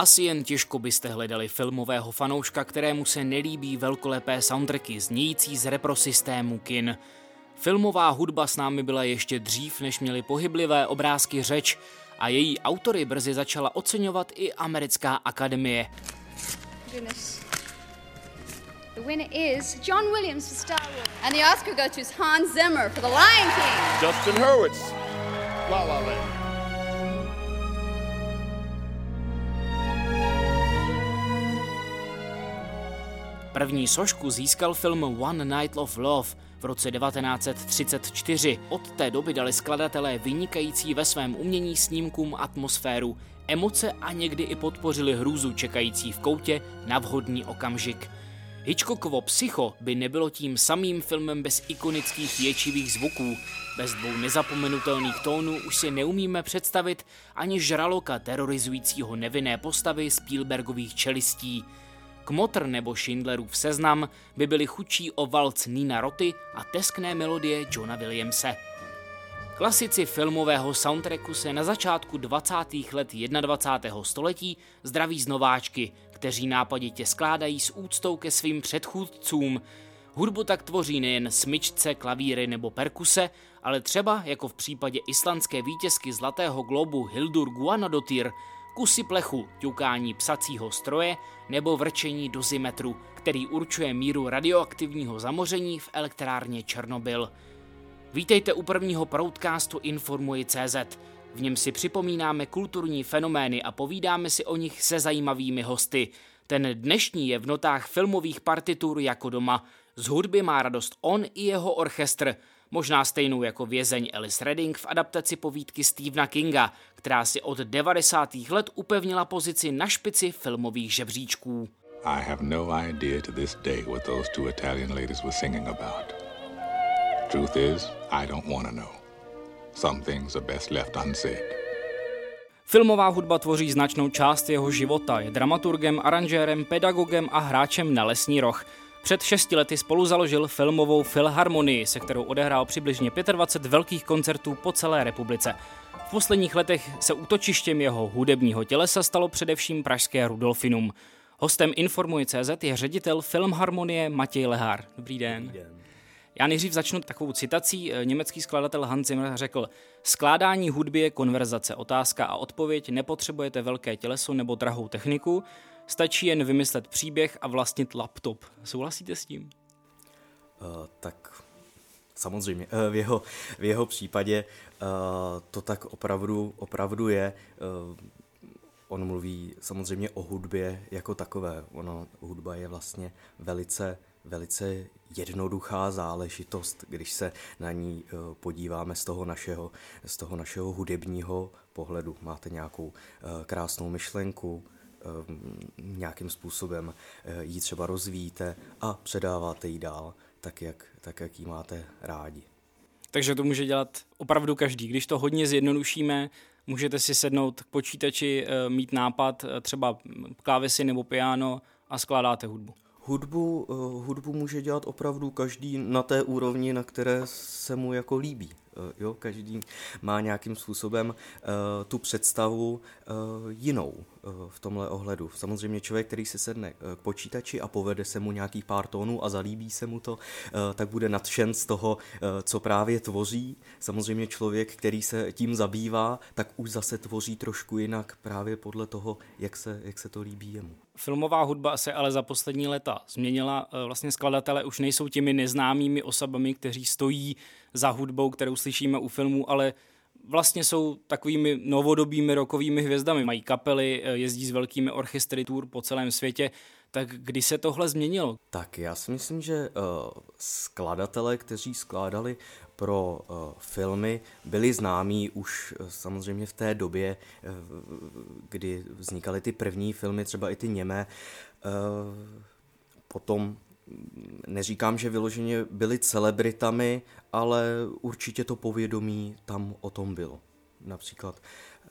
Asi jen těžko byste hledali filmového fanouška, kterému se nelíbí velkolepé soundtracky znějící z reprosystému kin. Filmová hudba s námi byla ještě dřív, než měly pohyblivé obrázky řeč a její autory brzy začala oceňovat i americká akademie. Goodness. The winner is John Williams for Star Wars. And the Oscar goes to Hans Zimmer for The Lion King. Justin Hurwitz. La La Land. První sošku získal film One Night of Love v roce 1934. Od té doby dali skladatelé vynikající ve svém umění snímkům atmosféru, emoce a někdy i podpořili hrůzu čekající v koutě na vhodný okamžik. Hitchcockovo Psycho by nebylo tím samým filmem bez ikonických ječivých zvuků. Bez dvou nezapomenutelných tónů už si neumíme představit ani žraloka terorizujícího nevinné postavy Spielbergových čelistí. Kmotr nebo Schindlerův seznam by byly chudší o valc Nina Roty a teskné melodie Johna Williamse. Klasici filmového soundtracku se na začátku 20. let 21. století zdraví z nováčky, kteří nápaditě skládají s úctou ke svým předchůdcům. Hudbu tak tvoří nejen smyčce, klavíry nebo perkuse, ale třeba, jako v případě islandské vítězky Zlatého globu Hildur Guanadotir, kusy plechu, ťukání psacího stroje nebo vrčení dozimetru, který určuje míru radioaktivního zamoření v elektrárně Černobyl. Vítejte u prvního proudcastu Informuji.cz. V něm si připomínáme kulturní fenomény a povídáme si o nich se zajímavými hosty. Ten dnešní je v notách filmových partitur jako doma. Z hudby má radost on i jeho orchestr – možná stejnou jako vězeň Alice Redding v adaptaci povídky Stephena Kinga, která si od 90. let upevnila pozici na špici filmových žebříčků. I have no idea to this day what those two Italian ladies were singing about. Truth is, I don't want to know. Some things are best left unsaid. Filmová hudba tvoří značnou část jeho života. Je dramaturgem, aranžérem, pedagogem a hráčem na lesní roh. Před šesti lety spolu založil filmovou Filharmonii, se kterou odehrál přibližně 25 velkých koncertů po celé republice. V posledních letech se útočištěm jeho hudebního tělesa stalo především pražské Rudolfinum. Hostem Informuji.cz je ředitel Filmharmonie Matěj Lehár. Dobrý den. Dobrý den. Já nejdřív začnu takovou citací. Německý skladatel Hans Zimmer řekl, skládání hudby je konverzace, otázka a odpověď, nepotřebujete velké těleso nebo drahou techniku, Stačí jen vymyslet příběh a vlastnit laptop. Souhlasíte s tím? Uh, tak samozřejmě. Uh, v, jeho, v jeho případě uh, to tak opravdu, opravdu je. Uh, on mluví samozřejmě o hudbě jako takové. Ono, hudba je vlastně velice, velice jednoduchá záležitost, když se na ní podíváme z toho našeho, z toho našeho hudebního pohledu. Máte nějakou krásnou myšlenku, Eh, nějakým způsobem eh, ji třeba rozvíjíte a předáváte ji dál, tak jak, tak jak ji máte rádi. Takže to může dělat opravdu každý. Když to hodně zjednodušíme, můžete si sednout k počítači, eh, mít nápad, třeba klávesy nebo piano a skládáte hudbu. Hudbu, hudbu může dělat opravdu každý na té úrovni, na které se mu jako líbí. Jo, každý má nějakým způsobem uh, tu představu uh, jinou v tomhle ohledu. Samozřejmě člověk, který se sedne k počítači a povede se mu nějaký pár tónů a zalíbí se mu to, tak bude nadšen z toho, co právě tvoří. Samozřejmě člověk, který se tím zabývá, tak už zase tvoří trošku jinak právě podle toho, jak se, jak se to líbí jemu. Filmová hudba se ale za poslední léta změnila. Vlastně skladatele už nejsou těmi neznámými osobami, kteří stojí za hudbou, kterou slyšíme u filmů, ale vlastně jsou takovými novodobými rokovými hvězdami. Mají kapely, eh, jezdí s velkými orchestry tour po celém světě. Tak kdy se tohle změnilo? Tak já si myslím, že uh, skladatelé, kteří skládali pro uh, filmy, byli známí už uh, samozřejmě v té době, uh, kdy vznikaly ty první filmy, třeba i ty němé. Uh, potom neříkám, že vyloženě byli celebritami, ale určitě to povědomí tam o tom bylo. Například eh,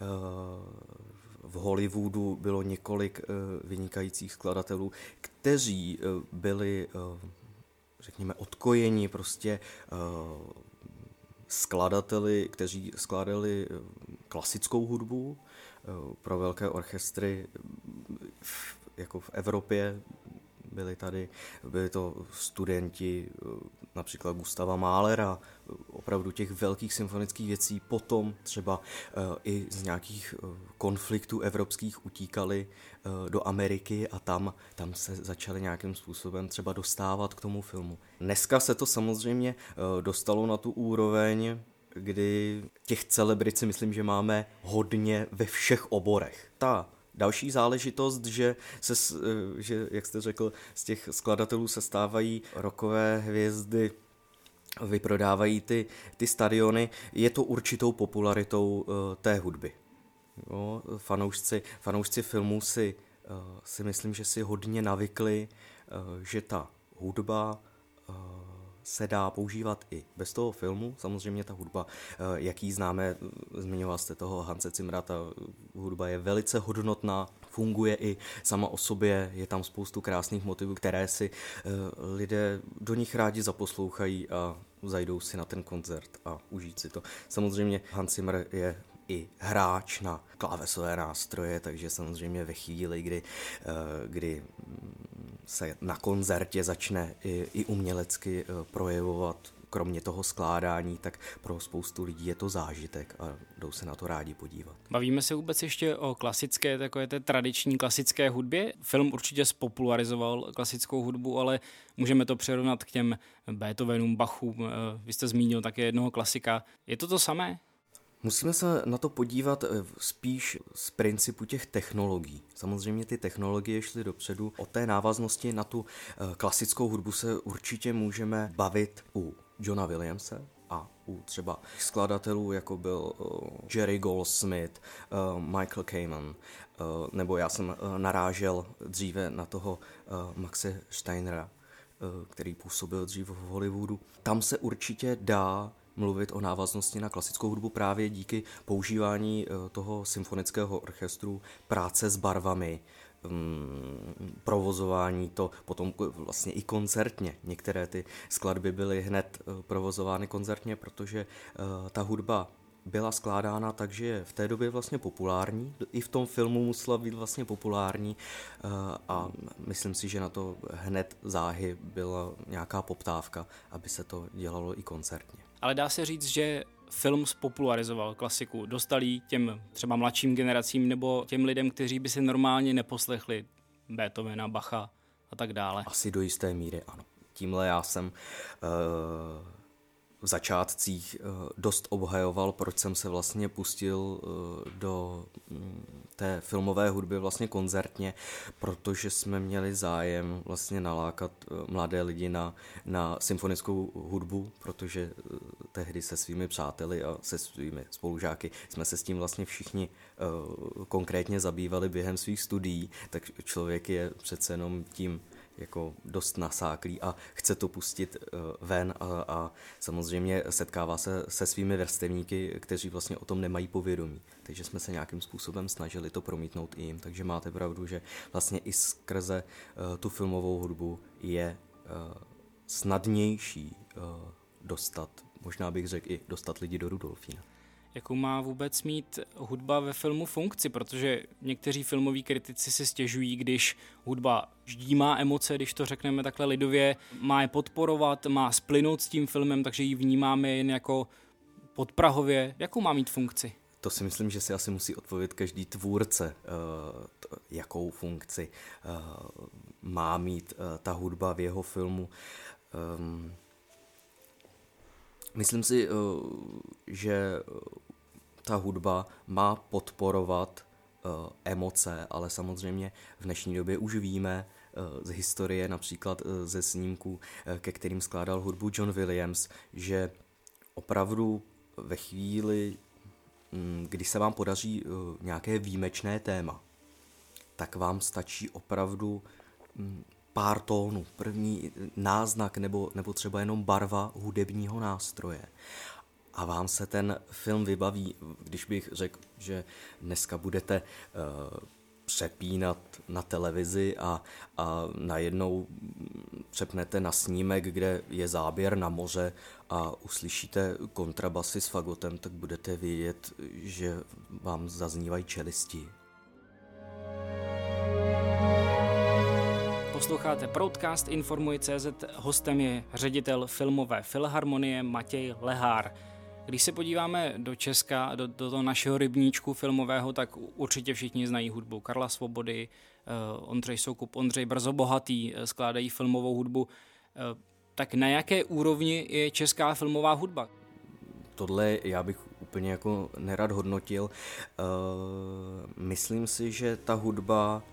v Hollywoodu bylo několik eh, vynikajících skladatelů, kteří eh, byli, řekněme, odkojeni prostě skladateli, kteří skládali klasickou hudbu pro velké orchestry, jako v Evropě byli tady, byli to studenti eh, například Gustava Mahlera, opravdu těch velkých symfonických věcí, potom třeba eh, i z nějakých eh, konfliktů evropských utíkali do Ameriky a tam, tam se začali nějakým způsobem třeba dostávat k tomu filmu. Dneska se to samozřejmě dostalo na tu úroveň, kdy těch celebrit si myslím, že máme hodně ve všech oborech. Ta Další záležitost, že, se, eh, že, jak jste řekl, z těch skladatelů se stávají rokové hvězdy, vyprodávají ty, ty stadiony, je to určitou popularitou uh, té hudby. Jo, fanoušci, fanoušci filmů si, uh, si myslím, že si hodně navykli, uh, že ta hudba uh, se dá používat i bez toho filmu. Samozřejmě ta hudba, eh, jaký známe, zmiňoval jste toho Hanse Cimra, ta hudba je velice hodnotná, funguje i sama o sobě, je tam spoustu krásných motivů, které si eh, lidé do nich rádi zaposlouchají a zajdou si na ten koncert a užít si to. Samozřejmě Hans Zimmer je i hráč na klávesové nástroje, takže samozřejmě ve chvíli, kdy, eh, kdy se na koncertě začne i, i umělecky eh, projevovat kromě toho skládání, tak pro spoustu lidí je to zážitek a jdou se na to rádi podívat. Bavíme se vůbec ještě o klasické, takové té tradiční klasické hudbě. Film určitě spopularizoval klasickou hudbu, ale můžeme to přirovnat k těm Beethovenům, Bachům. Eh, vy jste zmínil také jednoho klasika. Je to to samé? Musíme se na to podívat eh, spíš z principu těch technologií. Samozřejmě ty technologie šly dopředu. O té návaznosti na tu eh, klasickou hudbu se určitě můžeme bavit u Johna Williamse, a u třeba skladatelů, jako byl uh, Jerry Goldsmith, Michael Kamen, nebo já jsem narážel dříve na toho Maxe Steinera, který působil dříve v Hollywoodu. Tam se určitě dá mluvit o návaznosti na klasickou hudbu právě díky používání eh, toho symfonického orchestru, práce s barvami, mm, provozování to potom vlastně i koncertně. Některé ty skladby byly hned eh, provozovány koncertně, protože eh, ta hudba byla skládána tak, že je v té době vlastně populární. I v tom filmu musela být vlastně populární a myslím si, že na to hned záhy byla nějaká poptávka, aby se to dělalo i koncertně ale dá se říct, že film spopularizoval klasiku, dostal těm třeba mladším generacím nebo těm lidem, kteří by si normálně neposlechli Beethovena, Bacha a tak dále. Asi do jisté míry ano. Tímhle já jsem uh, v začátcích uh, dost obhajoval, proč jsem se vlastně pustil uh, do um, té filmové hudby vlastně koncertně, protože jsme měli zájem vlastně nalákat eh, mladé lidi na, na symfonickou hudbu, protože eh, tehdy se svými přáteli a se svými spolužáky jsme se s tím vlastně všichni konkrétně zabývali během svých studií, tak člověk je přece jenom tím jako dost nasáklý a chce to pustit uh, ven a, a samozřejmě setkává se se svými vrstevníky, kteří vlastně o tom nemají povědomí. Takže jsme se nějakým způsobem snažili to promítnout i jim. Takže máte pravdu, že vlastně i skrze uh, tu filmovou hudbu je uh, snadnější dostat, možná bych řekl i dostat lidi do Rudolfína jakou má vůbec mít hudba ve filmu funkci, protože někteří filmoví kritici si stěžují, když hudba vždy má emoce, když to řekneme takhle lidově, má je podporovat, má splynout s tím filmem, takže ji vnímáme jen jako podprahově. Jakou má mít funkci? To si myslím, že si asi musí odpovědět každý tvůrce, eh, jakou funkci eh, má mít eh, ta hudba v jeho filmu. Myslím si, eh, že eh, ta hudba má podporovat eh, emoce, ale samozřejmě v dnešní době už víme z historie, například ze snímků, ke kterým skládal hudbu John Williams, že opravdu ve chvíli, mm, kdy se vám podaří nějaké výjimečné téma, tak vám stačí opravdu mm, pár tónů, první náznak nebo, nebo třeba jenom barva hudebního nástroje. A vám se ten film vybaví, když bych řekl, že dneska budete uh, přepínat na televizi a, a najednou přepnete na snímek, kde je záběr na moře a uslyšíte kontrabasy s fagotem, tak budete vědět, že vám zaznívají čelisti. Posloucháte Broadcast Informuj CZ. Hostem je ředitel filmové filharmonie Matěj Lehár. Když se podíváme do Česka, do, do toho našeho rybníčku filmového, tak určitě všichni znají hudbu Karla Svobody, uh, Ondřej Soukup, Ondřej Brzo Bohatý uh, skládají filmovou hudbu. Uh, tak na jaké úrovni je česká filmová hudba? Tohle já bych úplně jako nerad hodnotil. Uh, myslím si, že ta hudba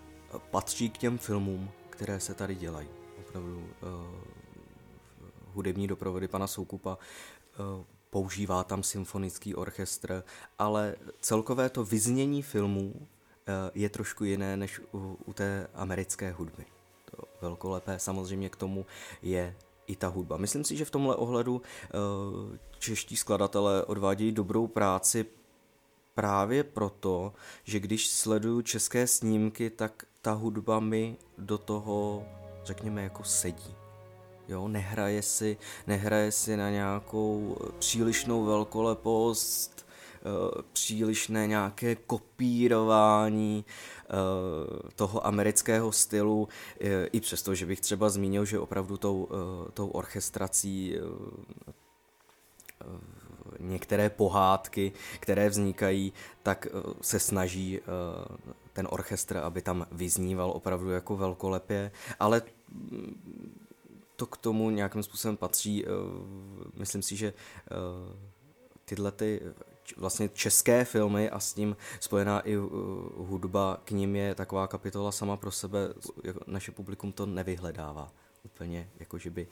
patří k těm filmům, které se tady dělají. Opravdu uh, hudební doprovody pana Soukupa uh, používá tam symfonický orchestr, ale celkové to vyznění filmů uh, je trošku jiné než u, u té americké hudby. To velkolepé samozřejmě k tomu je i ta hudba. Myslím si, že v tomhle ohledu čeští skladatelé odvádějí dobrou práci právě proto, že když sleduju české snímky, tak ta hudba mi do toho, řekněme, jako sedí. Jo, nehraje si, nehraje si na nějakou přílišnou velkolepost, eh, přílišné nějaké kopírování eh, toho amerického stylu, eh, i přesto, že bych třeba zmínil, že opravdu tou, tou orchestrací některé pohádky, které vznikají, tak se snaží ten orchestr, aby tam vyzníval opravdu jako velkolepě, ale to k tomu nějakým způsobem patří. Eh, myslím si, že eh, tyhle ty vlastně české filmy a s tím spojená i eh, hudba k ním je taková kapitola sama pro sebe. Naše publikum to nevyhledává úplně, jako že by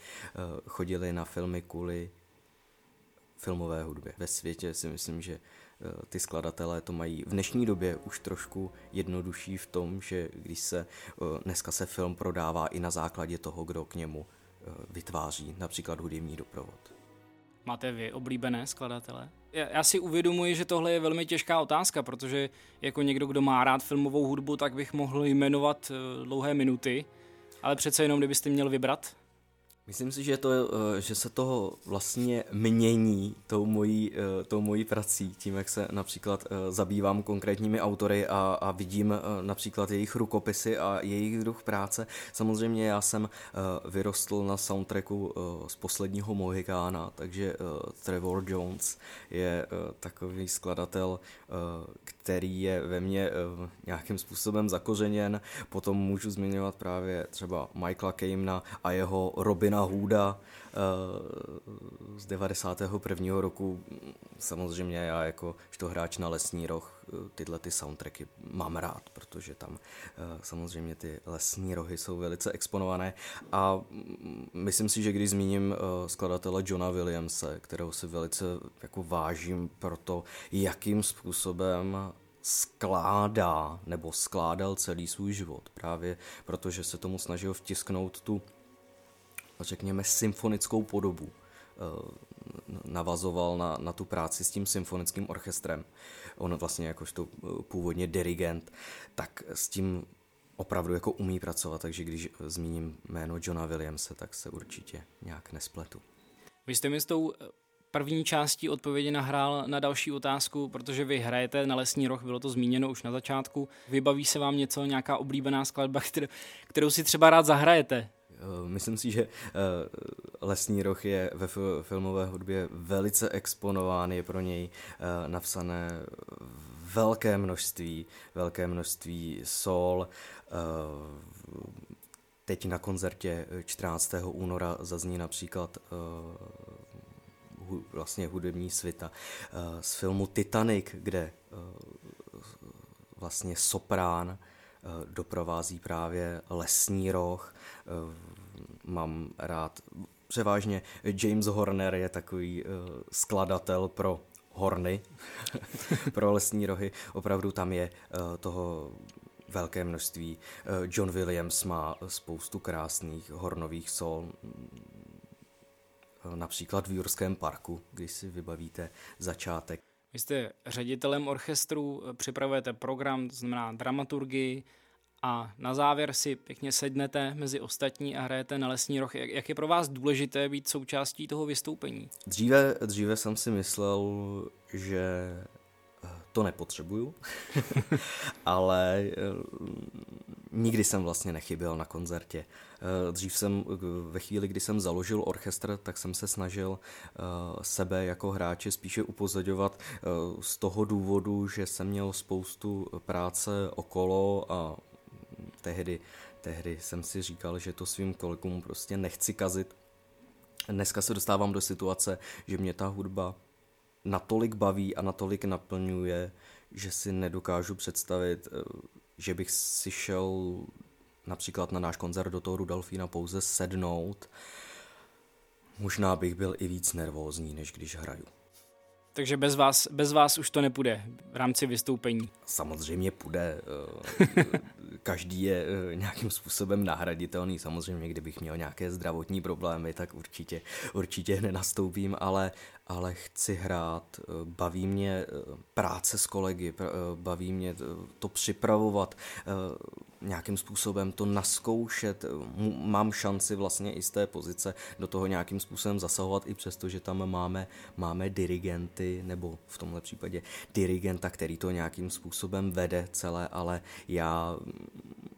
chodili na filmy kvůli filmové hudbě. Ve světě si myslím, že ty skladatelé to mají v dnešní době už trošku jednodušší v tom, že když se eh, dneska se film prodává i na základě toho, kdo k němu eh, vytváří například hudební doprovod. Máte vy oblíbené skladatele? Já si uvědomuji, že tohle je velmi těžká otázka, protože jako někdo, kdo má rád filmovou hudbu, tak bych mohl jmenovat dlouhé minuty, ale přece jenom, kdybyste měl vybrat? Myslím si, že, to, eh, že se toho vlastně mění tou mojí, eh, tou mojí prací, tím, jak se například eh, zabývám konkrétními autory a, a vidím například jejich rukopisy a jejich druh práce. Samozřejmě já jsem vyrostl na soundtracku z posledního Mohikána, takže Trevor Jones je takový skladatel, který je ve mně nějakým způsobem zakořeněn. Potom můžu zmiňovat právě třeba Michaela Kamena a jeho Robina Hooda uh, z 91. roku. Samozřejmě já jako to hráč na lesní roh eh, tyhle ty soundtracky mám rád, protože tam uh, samozřejmě ty lesní rohy jsou velice exponované a myslím si, že když zmíním uh, skladatele Johna Williamse, kterého si velice jako vážím pro to, jakým způsobem skládá nebo skládal celý svůj život. Právě protože se tomu snažil vtisknout tu řekněme, symfonickou podobu. Eh, navazoval na, na tu práci s tím symfonickým orchestrem. On vlastně jakožto eh, původně dirigent, tak s tím opravdu jako umí pracovat, takže když zmíním jméno Johna Williamse, tak se určitě nějak nespletu. Vy jste mi s tou eh, první částí odpovědi nahrál na další otázku, protože vy hrajete na Lesní roh, bylo to zmíněno už na začátku. Vybaví se vám něco, nějaká oblíbená skladba, kterou si třeba rád zahrajete? Eh, myslím si, že eh, Lesní roh je ve filmové hudbě velice exponován, je pro něj eh, napsané velké množství, velké množství sol. Teď na koncertě 14. února zazní například vlastně hudební svita z filmu Titanic, kde vlastně soprán doprovází právě lesní roh. Mám rád převážně James Horner je takový uh, skladatel pro horny, pro lesní rohy. Opravdu tam je uh, toho velké množství. John Williams má spoustu krásných hornových sol, například v Jurském parku, když si vybavíte začátek. Vy jste ředitelem orchestru, připravujete program, to znamená dramaturgii, a na závěr si pěkně sednete mezi ostatní a hrajete na lesní roh. Jak, je pro vás důležité být součástí toho vystoupení? Dříve, dříve jsem si myslel, že to nepotřebuju, ale nikdy jsem vlastně nechyběl na koncertě. Dřív jsem, ve chvíli, kdy jsem založil orchestr, tak jsem se snažil sebe jako hráče spíše upozorňovat z toho důvodu, že jsem měl spoustu práce okolo a tehdy, tehdy jsem si říkal, že to svým kolegům prostě nechci kazit. Dneska se dostávám do situace, že mě ta hudba natolik baví a natolik naplňuje, že si nedokážu představit, eh, že bych si šel například na náš koncert do toho Rudolfína pouze sednout. Možná bych byl i víc nervózní, než když hraju. Takže bez vás, bez vás už to nepůjde v rámci vystoupení. Samozřejmě půjde. Eh, každý je eh, nějakým způsobem nahraditelný. Samozřejmě, kdybych měl nějaké zdravotní problémy, tak určitě, určitě nenastoupím, ale, ale chci hrát. Eh, baví mě práce s kolegy, baví mě to připravovat, nějakým způsobem to naskoušet. Mám šanci vlastně i z té pozice do toho nějakým způsobem zasahovat, i přesto, že tam máme, máme dirigenty, nebo v tomhle případě dirigenta, který to nějakým způsobem vede celé, ale já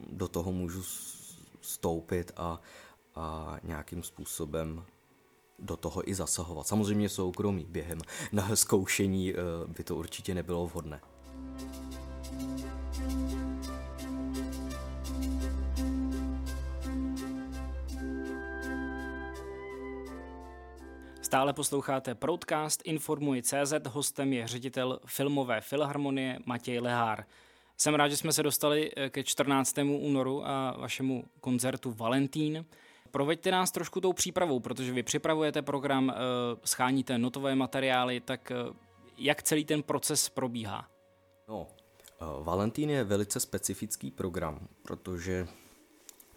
do toho můžu stoupit a, a nějakým způsobem do toho i zasahovat. Samozřejmě soukromí během na zkoušení eh, by to určitě nebylo vhodné. Stále posloucháte Proudcast Informuji CZ, hostem je ředitel filmové filharmonie Matěj Lehár. Jsem rád, že jsme se dostali eh, ke 14. únoru a vašemu koncertu Valentín. Proveďte nás trošku tou přípravou, protože vy připravujete program, eh, scháníte notové materiály, tak eh, jak celý ten proces probíhá? No, Valentín je velice specifický program, protože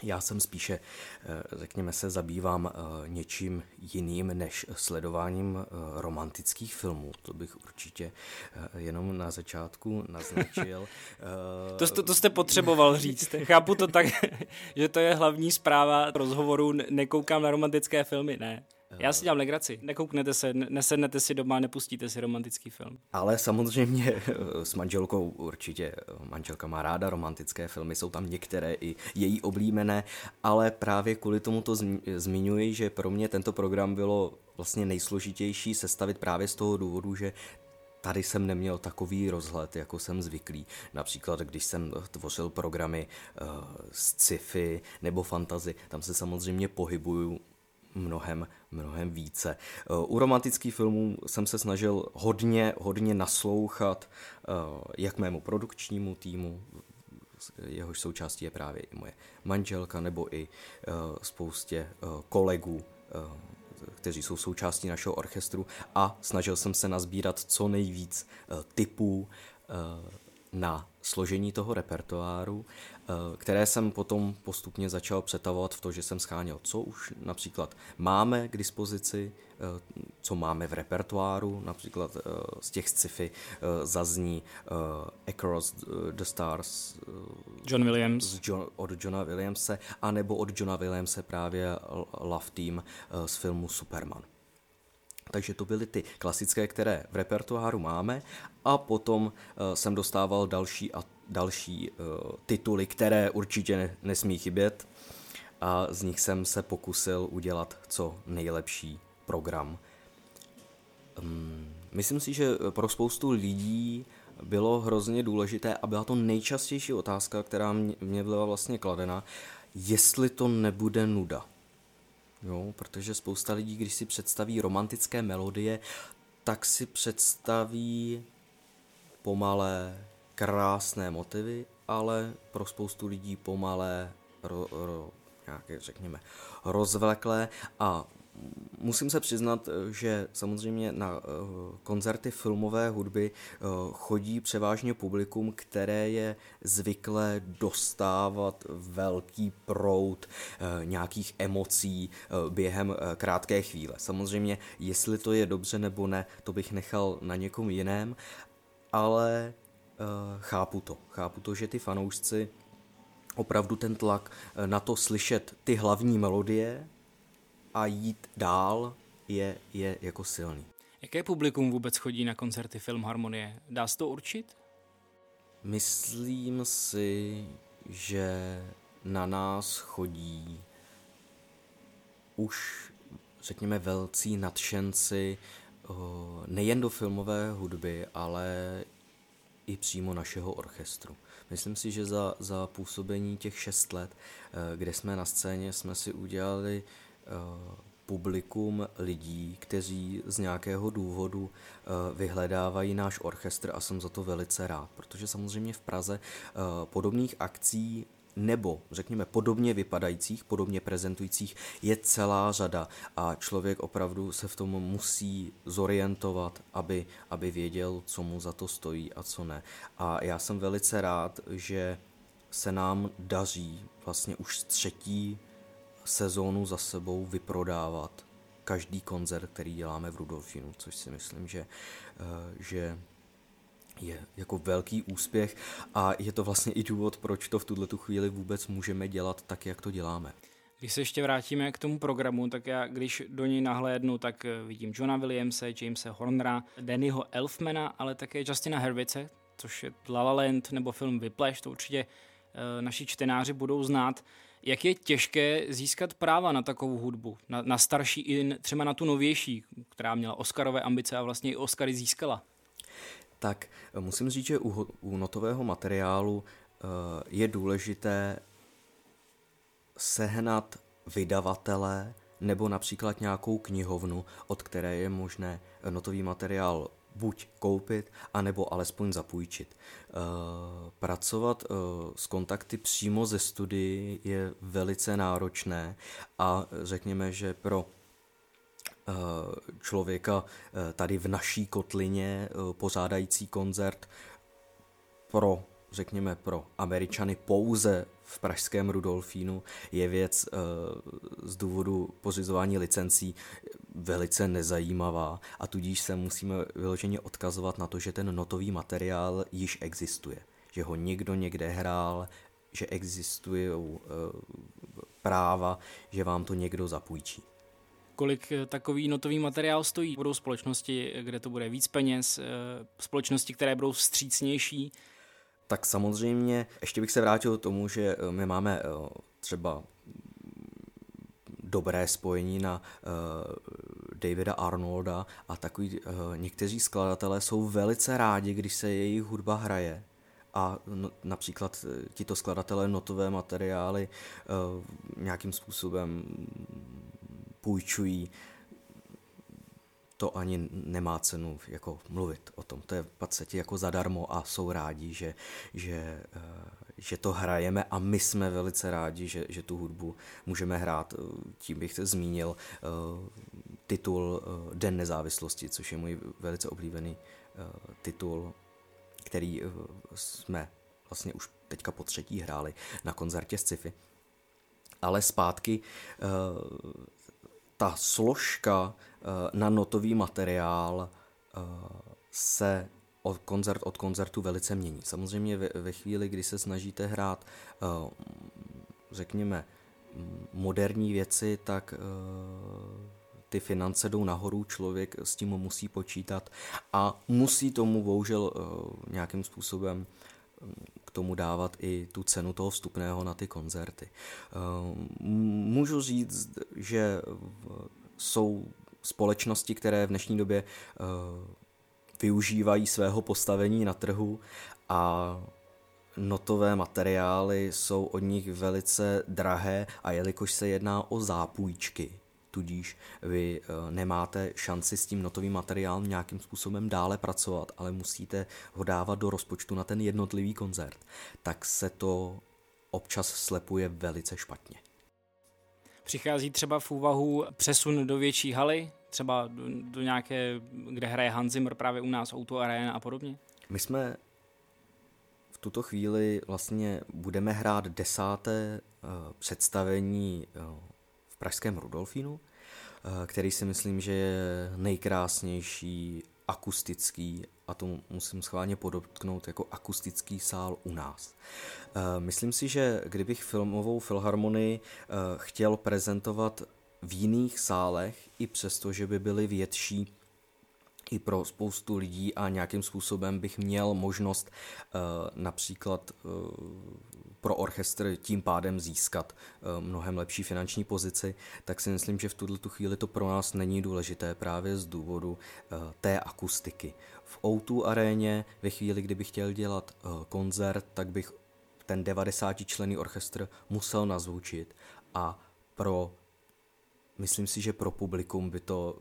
já jsem spíše, eh, řekněme se, zabývám eh, něčím jiným než sledováním eh, romantických filmů. To bych určitě jenom na začátku naznačil. to, to, to jste potřeboval říct. Chápu to tak, že to je hlavní zpráva rozhovoru, nekoukám na romantické filmy, ne. Já si dělám legraci. Nekouknete se, nesednete si doma, nepustíte si romantický film. Ale samozřejmě eh, s manželkou určitě. Eh, manželka má ráda romantické filmy, jsou tam některé i její oblíbené, ale právě kvůli tomu to zmiňuji, že pro mě tento program bylo vlastně nejsložitější sestavit právě z toho důvodu, že tady jsem neměl takový rozhled, jako jsem zvyklý. Například, když jsem tvořil programy uh, sci-fi nebo fantazy, tam se samozřejmě pohybuju mnohem, mnohem více. Eh, u romantických filmů jsem se snažil hodně, hodně naslouchat eh, jak mému produkčnímu týmu, jehož součástí je právě i moje manželka, nebo i eh, spoustě kolegů, kteří jsou součástí našeho orchestru a snažil jsem se nazbírat co nejvíc typů na složení toho repertoáru, které jsem potom postupně začal přetavovat v to, že jsem scháněl, co už například máme k dispozici, eh, co máme v repertoáru, například eh, z těch sci-fi zazní Across the Stars John Williams. John, od Johna Williamse, anebo od Johna Williamse právě Love Team z filmu Superman. Takže to byly ty klasické, které v repertoáru máme a potom jsem dostával další a další uh, tituly, které určitě nesmí chybět a z nich jsem se pokusil udělat co nejlepší program. Um, myslím si, že pro spoustu lidí bylo hrozně důležité a byla to nejčastější otázka, která mě byla vlastně kladena, jestli to nebude nuda. Jo, protože spousta lidí, když si představí romantické melodie, tak si představí pomalé, krásné motivy, ale pro spoustu lidí pomalé, ro, ro, nějaké, řekněme, rozvleklé a musím se přiznat, že samozřejmě na eh, koncerty filmové hudby eh, chodí převážně publikum, které je zvyklé dostávat velký prout eh, nějakých emocí během krátké chvíle. Samozřejmě, jestli to je dobře nebo ne, to bych nechal na někom jiném, ale chápu to. Chápu to, že ty fanoušci opravdu ten tlak na to slyšet ty hlavní melodie, a jít dál je, je jako silný. Jaké publikum vůbec chodí na koncerty Filmharmonie? Dá se to určit? Myslím si, že na nás chodí už, řekněme, velcí nadšenci nejen do filmové hudby, ale i přímo našeho orchestru. Myslím si, že za, za působení těch šest let, eh, kde jsme na scéně, jsme si udělali eh, publikum lidí, kteří z nějakého důvodu eh, vyhledávají náš orchestr a jsem za to velice rád, protože samozřejmě v Praze podobných akcí nebo řekněme podobně vypadajících, podobně prezentujících je celá řada a člověk opravdu se v tom musí zorientovat, aby, aby věděl, co mu za to stojí a co ne. A já jsem velice rád, že se nám daří vlastně už třetí sezónu za sebou vyprodávat každý koncert, který děláme v Rudolfinu, což si myslím, že, eh, že je jako velký úspěch a je to vlastně i důvod, proč to v tuhle tu chvíli vůbec můžeme dělat tak, jak to děláme. Když se ještě vrátíme k tomu programu, tak já když do něj nahlédnu, tak eh, vidím Johna Williamse, Jamesa Hornera, Dannyho Elfmana, ale také Justina Hervice, což je La La Land nebo film Whiplash, to určitě uh, naši čtenáři budou znát. Jak je těžké získat práva na takovou hudbu, na, na starší i třeba na tu novější, která měla Oscarové ambice a vlastně i Oscary získala? Tak eh, musím říct, že u, u notového materiálu uh, je důležité sehnat vydavatele nebo například nějakou knihovnu, od které je možné eh, notový materiál buď koupit, anebo alespoň zapůjčit. Pracovat s kontakty přímo ze studii je velice náročné a řekněme, že pro Eh, člověka eh, tady v naší kotlině eh, pořádající koncert pro, řekněme, pro Američany pouze v pražském Rudolfínu je věc z důvodu pořizování licencí velice nezajímavá a tudíž se musíme vyloženě odkazovat na to, že ten notový materiál již existuje, že ho někdo někde hrál, že existují práva, že vám to někdo zapůjčí kolik eh, takový notový materiál stojí. Budou společnosti, kde to bude víc peněz, eh, společnosti, které budou vstřícnější. Tak samozřejmě, ještě bych se vrátil k tomu, že eh, my máme třeba dobré spojení na uh, Davida Arnolda a takový uh, někteří skladatelé jsou velice rádi, když se jejich hudba hraje a no, například tito skladatelé notové materiály uh, nějakým způsobem půjčují, to ani nemá cenu jako mluvit o tom. To je v podstatě jako zadarmo a jsou rádi, že, že, eh, že to hrajeme a my jsme velice rádi, že, že tu hudbu můžeme hrát. Tím bych zmínil eh, titul eh, Den nezávislosti, což je můj velice oblíbený titul, který jsme vlastně už teďka po třetí hráli na koncertě z sci-fi. Ale zpátky ta složka eh, na notový materiál eh, se od koncert od koncertu velice mění. Samozřejmě ve, chvíli, kdy se snažíte hrát, eh, řekněme, moderní věci, tak ty finance jdou nahoru, člověk s tím musí počítat a musí tomu bohužel nějakým způsobem k tomu dávat i tu cenu toho vstupného na ty koncerty. Ehm, můžu říct, že jsou společnosti, které v dnešní době eh, využívají svého postavení na trhu a notové materiály jsou od nich velice drahé a jelikož se jedná o zápůjčky, tudíž vy eh, nemáte šanci s tím notovým materiálem nějakým způsobem dále pracovat, ale musíte ho dávat do rozpočtu na ten jednotlivý koncert, tak se to občas slepuje velice špatně. Přichází třeba v úvahu přesun do větší haly, třeba do, do nějaké, kde hraje Hans Zimmer právě u nás, Auto Arena a podobně? My jsme v tuto chvíli vlastně budeme hrát desáté uh, představení uh, pražském Rudolfínu, eh, který si myslím, že je nejkrásnější akustický, a to musím schválně podotknout, jako akustický sál u nás. Eh, myslím si, že kdybych filmovou filharmonii eh, chtěl prezentovat v jiných sálech, i přesto, že by byly větší, i pro spoustu lidí a nějakým způsobem bych měl možnost například pro orchestr tím pádem získat eh, mnohem lepší finanční pozici, tak si myslím, že v tuto chvíli to pro nás není důležité právě z důvodu té akustiky. V O2 aréně ve chvíli, kdybych chtěl dělat koncert, tak bych ten 90 člený orchestr musel nazvučit a pro, myslím si, že pro publikum by to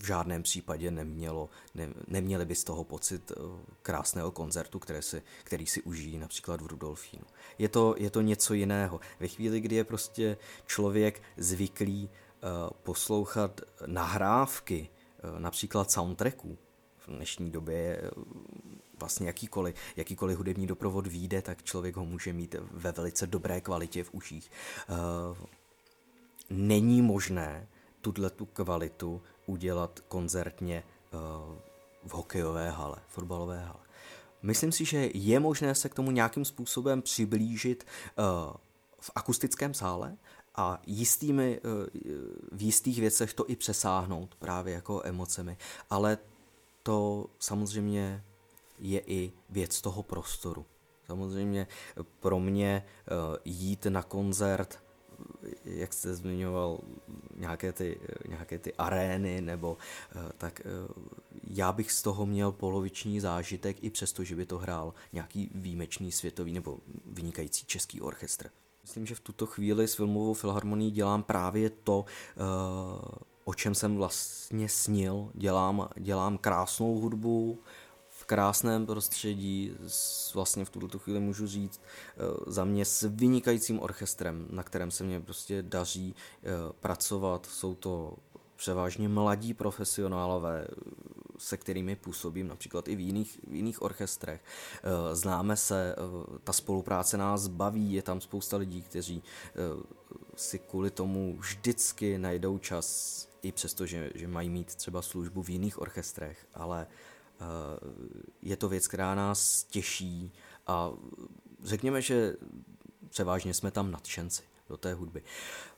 v žádném případě nemělo, ne, neměli by z toho pocit eh, krásného koncertu, které si, který si užijí například v Rudolfínu. Je to, je to něco jiného. Ve chvíli, kdy je prostě člověk zvyklý uh, poslouchat nahrávky, uh, například soundtracků, v dnešní době vlastně jakýkoliv, jakýkoliv hudební doprovod vyjde, tak člověk ho může mít ve velice dobré kvalitě v uších. Není možné tuhle tu kvalitu udělat koncertně uh, v hokejové hale, fotbalové hale. Myslím si, že je možné se k tomu nějakým způsobem přiblížit uh, v akustickém sále a jistými, uh, v jistých věcech to i přesáhnout právě jako emocemi, ale to samozřejmě je i věc toho prostoru. Samozřejmě pro mě jít na koncert jak jste zmiňoval, nějaké ty, nějaké ty arény, nebo eh, tak eh, já bych z toho měl poloviční zážitek, i přesto, že by to hrál nějaký výjimečný světový nebo vynikající český orchestr. Myslím, že v tuto chvíli s filmovou filharmonií dělám právě to, eh, o čem jsem vlastně snil. Dělám, dělám krásnou hudbu, krásném prostředí, s, vlastně v tuto chvíli můžu říct, eh, za mě s vynikajícím orchestrem, na kterém se mě prostě daří eh, pracovat. Jsou to převážně mladí profesionálové, se kterými působím například i v jiných, v jiných orchestrech. Eh, známe se, ta spolupráce nás baví, je tam spousta lidí, kteří si kvůli tomu vždycky najdou čas, i přesto, že, že mají mít třeba službu v jiných orchestrech, ale Eh, je to věc, která nás těší a řekněme, že převážně jsme tam nadšenci do té hudby.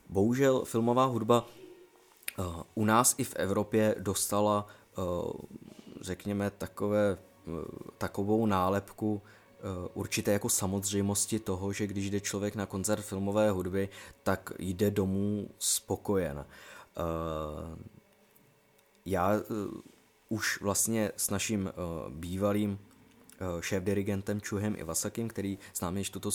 Bohužel filmová hudba eh, u nás i v Evropě dostala, eh, řekněme, takové, takovou nálepku určité jako samozřejmosti toho, že když jde člověk na koncert filmové hudby, tak jde domů spokojen. Já už vlastně s naším uh, bývalým uh, šéf-dirigentem Čuhem Ivasakem, který s námi již tuto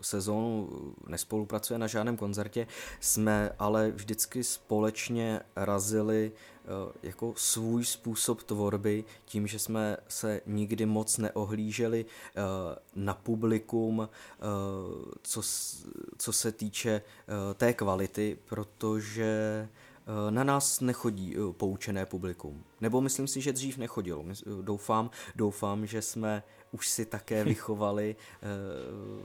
sezónu nespolupracuje na žádném koncertě, jsme ale vždycky společně razili jako svůj způsob tvorby tím, že jsme se nikdy moc neohlíželi na publikum, co, co se týče té kvality, protože Eh, na nás nechodí eh, poučené publikum. Nebo myslím si, že dřív nechodilo. Eh, doufám, doufám, že jsme už si také vychovali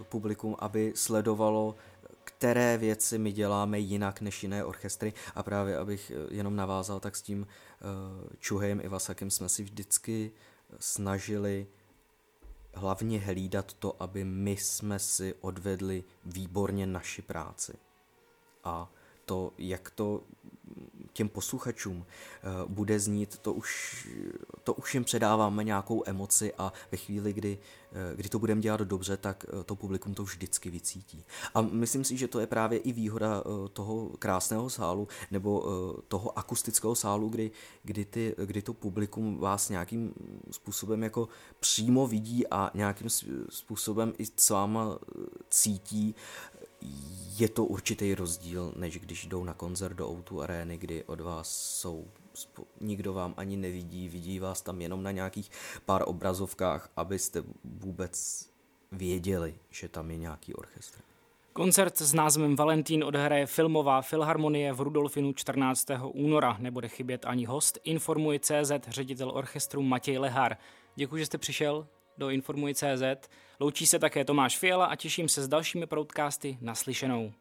publikum, aby sledovalo které věci my děláme jinak než jiné orchestry a právě abych jenom navázal, tak s tím Čuhejem Ivasakem jsme si vždycky snažili hlavně hlídat to, aby my jsme si odvedli výborně naši práci. A to, jak to těm posluchačům eh, bude znít, to už, to už jim předáváme nějakou emoci a ve chvíli, kdy, eh, kdy to budeme dělat dobře, tak eh, to publikum to vždycky vycítí. A myslím si, že to je právě i výhoda toho krásného sálu nebo toho akustického sálu, kdy, kdy, ty, kdy to publikum vás nějakým způsobem jako přímo vidí a nějakým způsobem i s váma cítí je to určitý rozdíl, než když jdou na koncert do Outu arény, kdy od vás jsou, nikdo vám ani nevidí, vidí vás tam jenom na nějakých pár obrazovkách, abyste vůbec věděli, že tam je nějaký orchestr. Koncert s názvem Valentín odhraje filmová filharmonie v Rudolfinu 14. února. Nebude chybět ani host, informuje CZ ředitel orchestru Matěj Lehar. Děkuji, že jste přišel do Informuj.cz. Loučí se také Tomáš Fiala a těším se s dalšími broadcasty naslyšenou.